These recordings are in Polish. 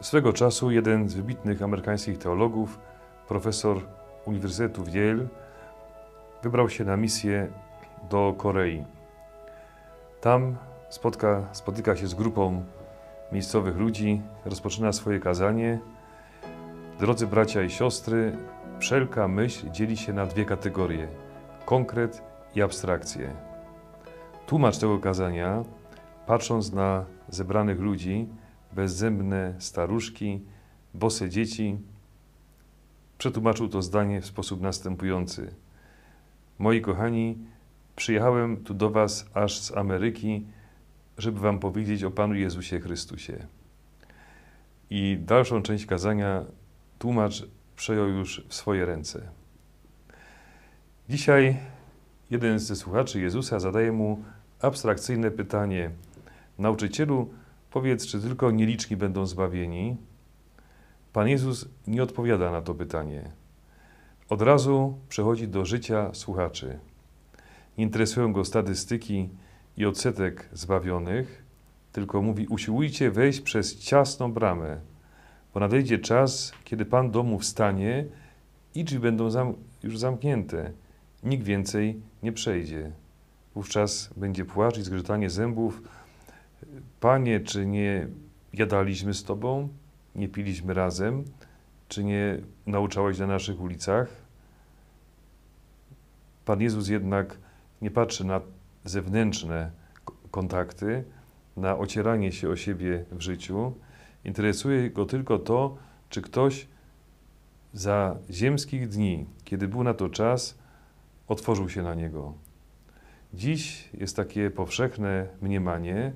Swego czasu jeden z wybitnych amerykańskich teologów, profesor Uniwersytetu w Yale, wybrał się na misję do Korei. Tam spotka, spotyka się z grupą miejscowych ludzi, rozpoczyna swoje kazanie. Drodzy bracia i siostry, wszelka myśl dzieli się na dwie kategorie: konkret i abstrakcję. Tłumacz tego kazania, patrząc na zebranych ludzi, bezzębne staruszki, bose dzieci, przetłumaczył to zdanie w sposób następujący. Moi kochani, przyjechałem tu do Was aż z Ameryki, żeby Wam powiedzieć o Panu Jezusie Chrystusie. I dalszą część kazania tłumacz przejął już w swoje ręce. Dzisiaj jeden ze słuchaczy Jezusa zadaje mu abstrakcyjne pytanie: Nauczycielu, powiedz, czy tylko nieliczni będą zbawieni? Pan Jezus nie odpowiada na to pytanie. Od razu przechodzi do życia słuchaczy. Nie interesują go statystyki i odsetek zbawionych, tylko mówi: Usiłujcie wejść przez ciasną bramę, bo nadejdzie czas, kiedy Pan domu wstanie i drzwi będą zam już zamknięte. Nikt więcej nie przejdzie. Wówczas będzie płacz i zgrzytanie zębów. Panie, czy nie jadaliśmy z Tobą? Nie piliśmy razem? Czy nie nauczałeś na naszych ulicach? Pan Jezus jednak nie patrzy na zewnętrzne kontakty, na ocieranie się o siebie w życiu. Interesuje go tylko to, czy ktoś za ziemskich dni, kiedy był na to czas, otworzył się na niego. Dziś jest takie powszechne mniemanie,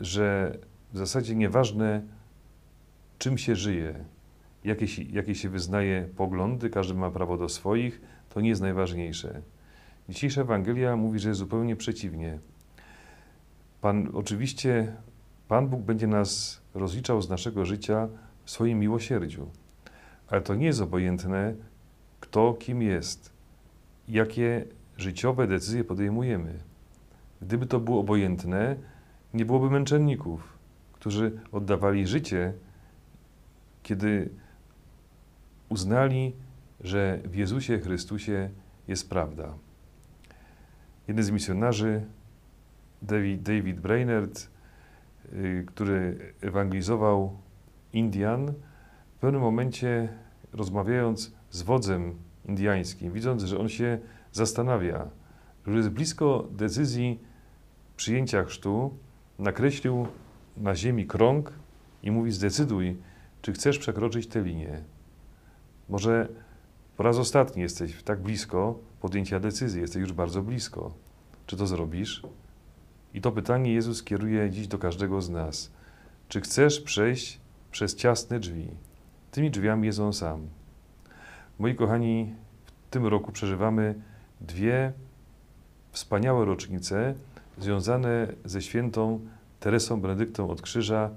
że w zasadzie nieważne, czym się żyje, jakie się, jakie się wyznaje poglądy, każdy ma prawo do swoich, to nie jest najważniejsze. Dzisiejsza Ewangelia mówi, że jest zupełnie przeciwnie. Pan, oczywiście, Pan Bóg będzie nas rozliczał z naszego życia w swoim miłosierdziu, ale to nie jest obojętne, kto kim jest, jakie życiowe decyzje podejmujemy. Gdyby to było obojętne, nie byłoby męczenników, którzy oddawali życie, kiedy uznali, że w Jezusie Chrystusie jest prawda. Jeden z misjonarzy, David, Brainerd, y, który ewangelizował Indian, w pewnym momencie rozmawiając z wodzem indiańskim, widząc, że on się zastanawia, że jest blisko decyzji przyjęcia chrztu, nakreślił na ziemi krąg i mówi: Zdecyduj, czy chcesz przekroczyć tę linię. Może po raz ostatni jesteś tak blisko podjęcia decyzji, jesteś już bardzo blisko. Czy to zrobisz? I to pytanie Jezus kieruje dziś do każdego z nas. Czy chcesz przejść przez ciasne drzwi? Tymi drzwiami jest On sam. Moi kochani, w tym roku przeżywamy dwie wspaniałe rocznice związane ze świętą Teresą Benedyktą od Krzyża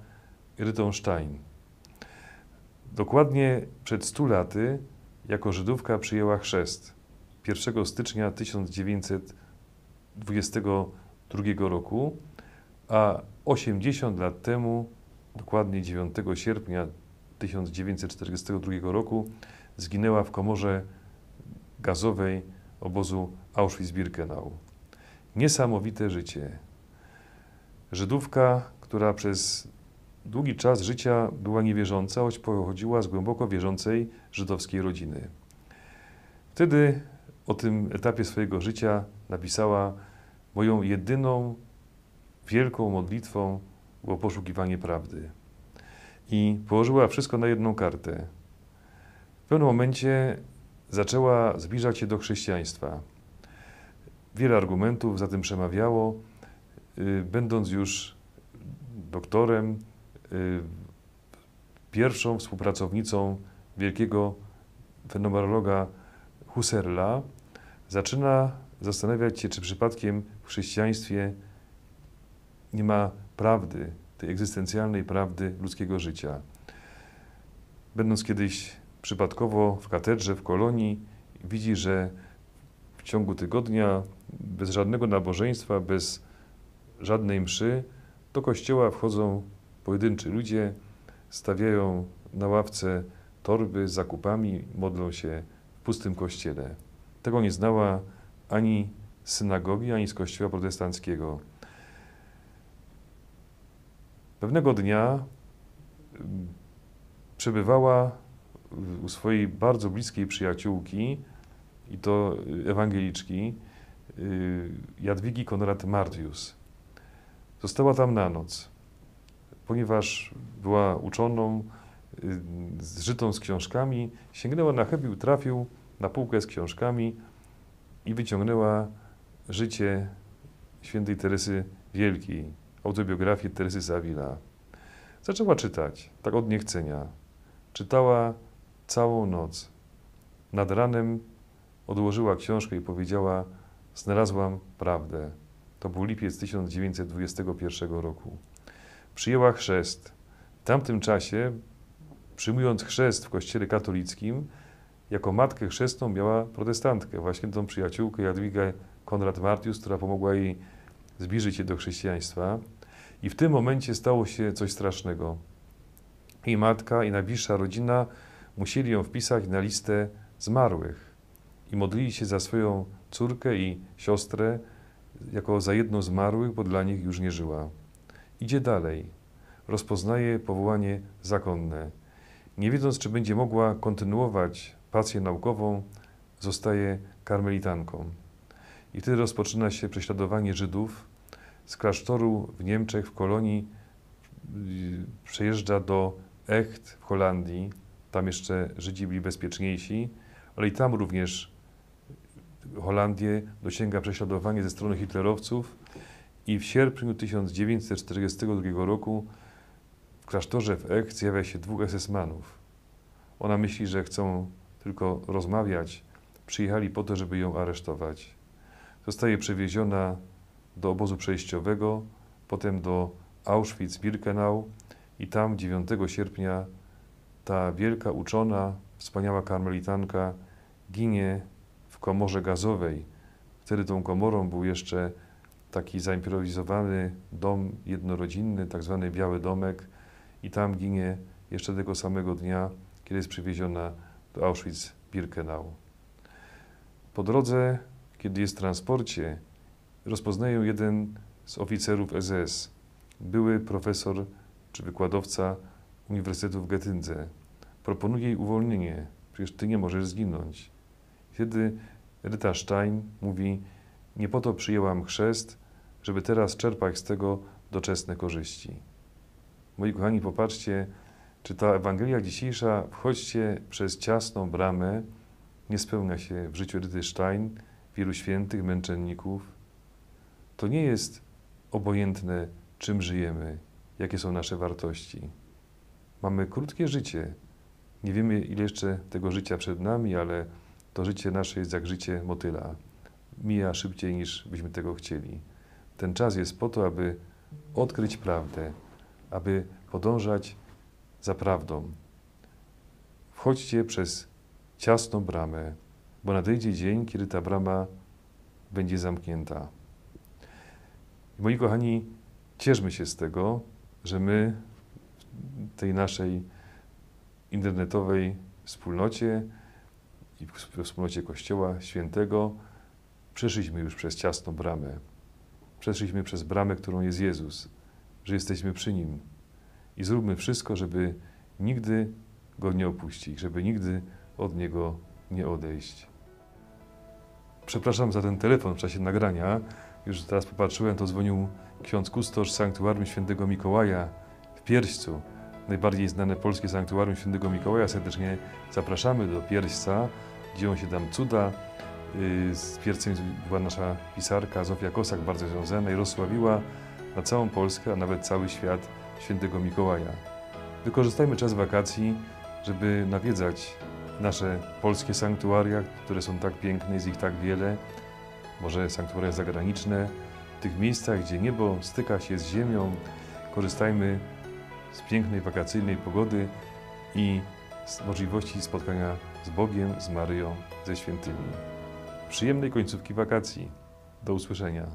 Rytą Stein. Dokładnie przed stu laty jako Żydówka przyjęła chrzest 1 stycznia 1922 roku, a 80 lat temu, dokładnie 9 sierpnia 1942 roku, zginęła w komorze gazowej obozu Auschwitz-Birkenau. Niesamowite życie. Żydówka, która przez długi czas życia była niewierząca, choć pochodziła z głęboko wierzącej żydowskiej rodziny. Wtedy o tym etapie swojego życia napisała: Moją jedyną wielką modlitwą było poszukiwanie prawdy. I położyła wszystko na jedną kartę. W pewnym momencie zaczęła zbliżać się do chrześcijaństwa. Wiele argumentów za tym przemawiało. Y, będąc już doktorem, y, pierwszą współpracownicą wielkiego fenomenologa Husserla, zaczyna zastanawiać się, czy przypadkiem w chrześcijaństwie nie ma prawdy, tej egzystencjalnej prawdy ludzkiego życia. Będąc kiedyś przypadkowo w katedrze w kolonii, widzi, że ciągu tygodnia bez żadnego nabożeństwa, bez żadnej mszy do kościoła wchodzą pojedynczy ludzie, stawiają na ławce torby z zakupami, modlą się w pustym kościele. Tego nie znała ani synagogi, ani z kościoła protestanckiego. Pewnego dnia mm, przebywała u swojej bardzo bliskiej przyjaciółki, i to ewangeliczki, y, Jadwigi Konrad Martius. Została tam na noc, ponieważ była uczoną, y, zżytą z książkami, sięgnęła na chybił, trafił na półkę z książkami i wyciągnęła życie świętej Teresy Wielkiej, autobiografię Teresy Zawila. Zaczęła czytać, tak od niechcenia. Czytała całą noc. Nad ranem odłożyła książkę i powiedziała: Znalazłam prawdę. To był lipiec 1921 roku. Przyjęła chrzest. W tamtym czasie, przyjmując chrzest w kościele katolickim, jako matkę chrzestną miała protestantkę, właśnie tą przyjaciółkę Jadwigę Konrad Martius, która pomogła jej zbliżyć się do chrześcijaństwa. I w tym momencie stało się coś strasznego. Jej matka i najbliższa rodzina musieli ją wpisać na listę zmarłych i modlili się za swoją córkę i siostrę jako za jedną zmarłych, bo dla nich już nie żyła. Idzie dalej. Rozpoznaje powołanie zakonne. Nie wiedząc, czy będzie mogła kontynuować pasję naukową, zostaje karmelitanką. I wtedy rozpoczyna się prześladowanie Żydów. Z klasztoru w Niemczech, w kolonii, przejeżdża do Echt w Holandii. Tam jeszcze Żydzi byli bezpieczniejsi, ale i tam również Holandię dosięga prześladowanie ze strony hitlerowców i w sierpniu 1942 roku w klasztorze w Echt zjawia się dwóch SS-manów. Ona myśli, że chcą tylko rozmawiać. Przyjechali po to, żeby ją aresztować. Zostaje przewieziona do obozu przejściowego, potem do Auschwitz-Birkenau i tam 9 sierpnia ta wielka uczona, wspaniała karmelitanka ginie komorze gazowej. Wtedy tą komorą był jeszcze taki zaimprowizowany dom jednorodzinny, tak zwany Biały Domek i tam ginie jeszcze tego samego dnia, kiedy jest przywieziona do Auschwitz-Birkenau. Po drodze, kiedy jest w transporcie, rozpoznają jeden z oficerów SS, były profesor czy wykładowca Uniwersytetu w Getyndze. Proponuje jej uwolnienie, przecież ty nie możesz zginąć. Wtedy Rita Stein mówi, nie po to przyjęłam chrzest, żeby teraz czerpać z tego doczesne korzyści. Moi kochani, popatrzcie, czy ta Ewangelia dzisiejsza, wchodźcie przez ciasną bramę, nie spełnia się w życiu Edyty Stein, wielu świętych, męczenników. To nie jest obojętne, czym żyjemy, jakie są nasze wartości. Mamy krótkie życie. Nie wiemy, ile jeszcze tego życia przed nami, ale to życie nasze jest jak życie motyla. Mija szybciej, niż byśmy tego chcieli. Ten czas jest po to, aby odkryć prawdę, aby podążać za prawdą. Wchodźcie przez ciasną bramę, bo nadejdzie dzień, kiedy ta brama będzie zamknięta. moi kochani, cieszmy się z tego, że my w tej naszej internetowej wspólnocie i w wspólnocie Kościoła Świętego przeszliśmy już przez ciasną bramę. Przeszliśmy przez bramę, którą jest Jezus, że jesteśmy przy Nim. I zróbmy wszystko, żeby nigdy Go nie opuścić, żeby nigdy od Niego nie odejść. Przepraszam za ten telefon w czasie nagrania. Już teraz popatrzyłem, to dzwonił ksiądz kustosz Sanktuarium Świętego Mikołaja w Pierścu. Najbardziej znane polskie Sanktuarium Świętego Mikołaja. Serdecznie zapraszamy do Pierśca. Dzieją się tam cuda. Y, z Piercem była nasza pisarka Zofia Kosak, bardzo związana i rozsławiła na całą Polskę, a nawet cały świat Świętego Mikołaja. Wykorzystajmy czas wakacji, żeby nawiedzać nasze polskie sanktuaria, które są tak piękne, jest ich tak wiele, może sanktuaria zagraniczne, w tych miejscach, gdzie niebo styka się z ziemią, korzystajmy z pięknej wakacyjnej pogody i z możliwości spotkania z Bogiem, z Maryją, ze świętymi. Przyjemnej końcówki wakacji. Do usłyszenia.